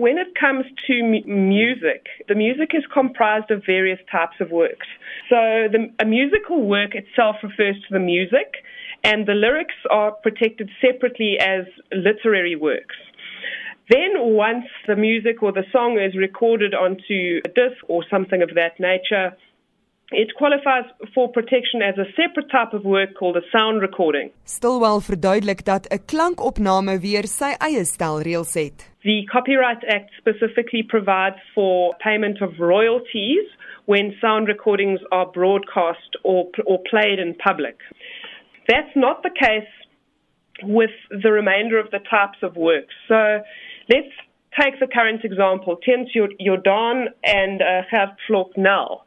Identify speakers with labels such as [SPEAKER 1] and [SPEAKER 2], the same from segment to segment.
[SPEAKER 1] when it comes to m- music, the music is comprised of various types of works. So the, a musical work itself refers to the music, and the lyrics are protected separately as literary works. Then, once the music or the song is recorded onto a disc or something of that nature, it qualifies for protection as a separate type of work called a sound recording.
[SPEAKER 2] Stilwill verduidelik dat 'n klankopname weer sy eie stelreëls het.
[SPEAKER 1] The Copyright Act specifically provides for payment of royalties when sound recordings are broadcast or or played in public. That's not the case with the remainder of the types of works. So let's take the current example, Theuns Jordaan and uh, Gert Vlok Nel.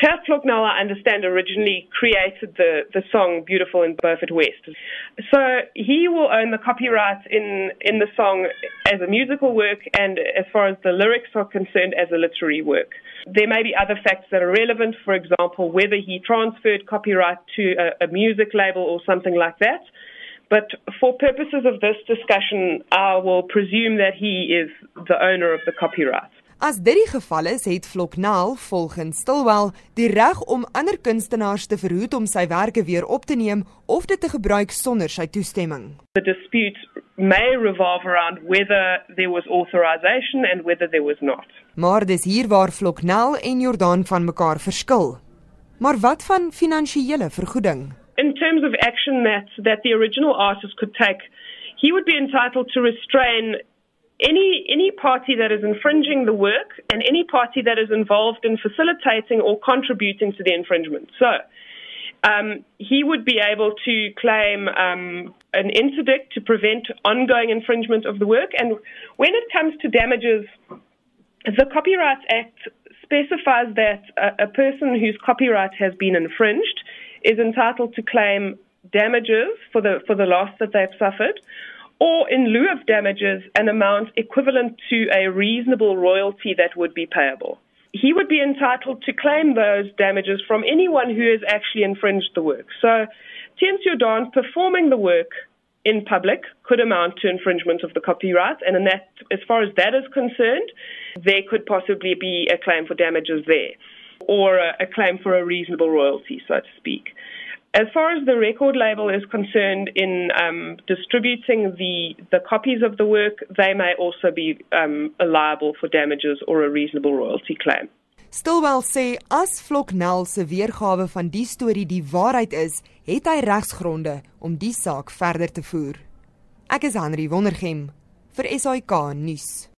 [SPEAKER 1] Gert Vlok Nel, I understand, originally created the, the song Beautiful in Beaufort West. So he will own the copyright in, in the song as a musical work and as far as the lyrics are concerned as a literary work. There may be other facts that are relevant, for example, whether he transferred copyright to a, a music label or something like that. But for purposes of this discussion, I will presume that he is the owner of the copyright.
[SPEAKER 2] As dit die geval is, het Floknal volgens Stilwell die reg om ander kunstenaars te verhoed om sy werke weer op te neem of dit te gebruik sonder sy toestemming.
[SPEAKER 1] The dispute may revolve around whether there was authorization and whether there was not.
[SPEAKER 2] Maar dis hier waar Floknal en Jordan van mekaar verskil. Maar wat van finansiële vergoeding?
[SPEAKER 1] In terms of action that that the original artist could take, he would be entitled to restrain any any party that is infringing the work and any party that is involved in facilitating or contributing to the infringement. So um, he would be able to claim um, an interdict to prevent ongoing infringement of the work. And when it comes to damages, the Copyright Act specifies that a, a person whose copyright has been infringed is entitled to claim damages for the for the loss that they've suffered or in lieu of damages, an amount equivalent to a reasonable royalty that would be payable. He would be entitled to claim those damages from anyone who has actually infringed the work. So, Jordaan performing the work in public could amount to infringement of the copyright, and in that, as far as that is concerned, there could possibly be a claim for damages there, or a, a claim for a reasonable royalty, so to speak. As far as the record label is concerned in um, distributing the, the copies of the work, they may also be um, liable for damages or a reasonable royalty claim.
[SPEAKER 2] Stilwell sê as Floknel se weergawe van die storie die waarheid is, het hy regsgronde om die saak verder te voer. Ek is Henry Wondergem vir SAK nuus.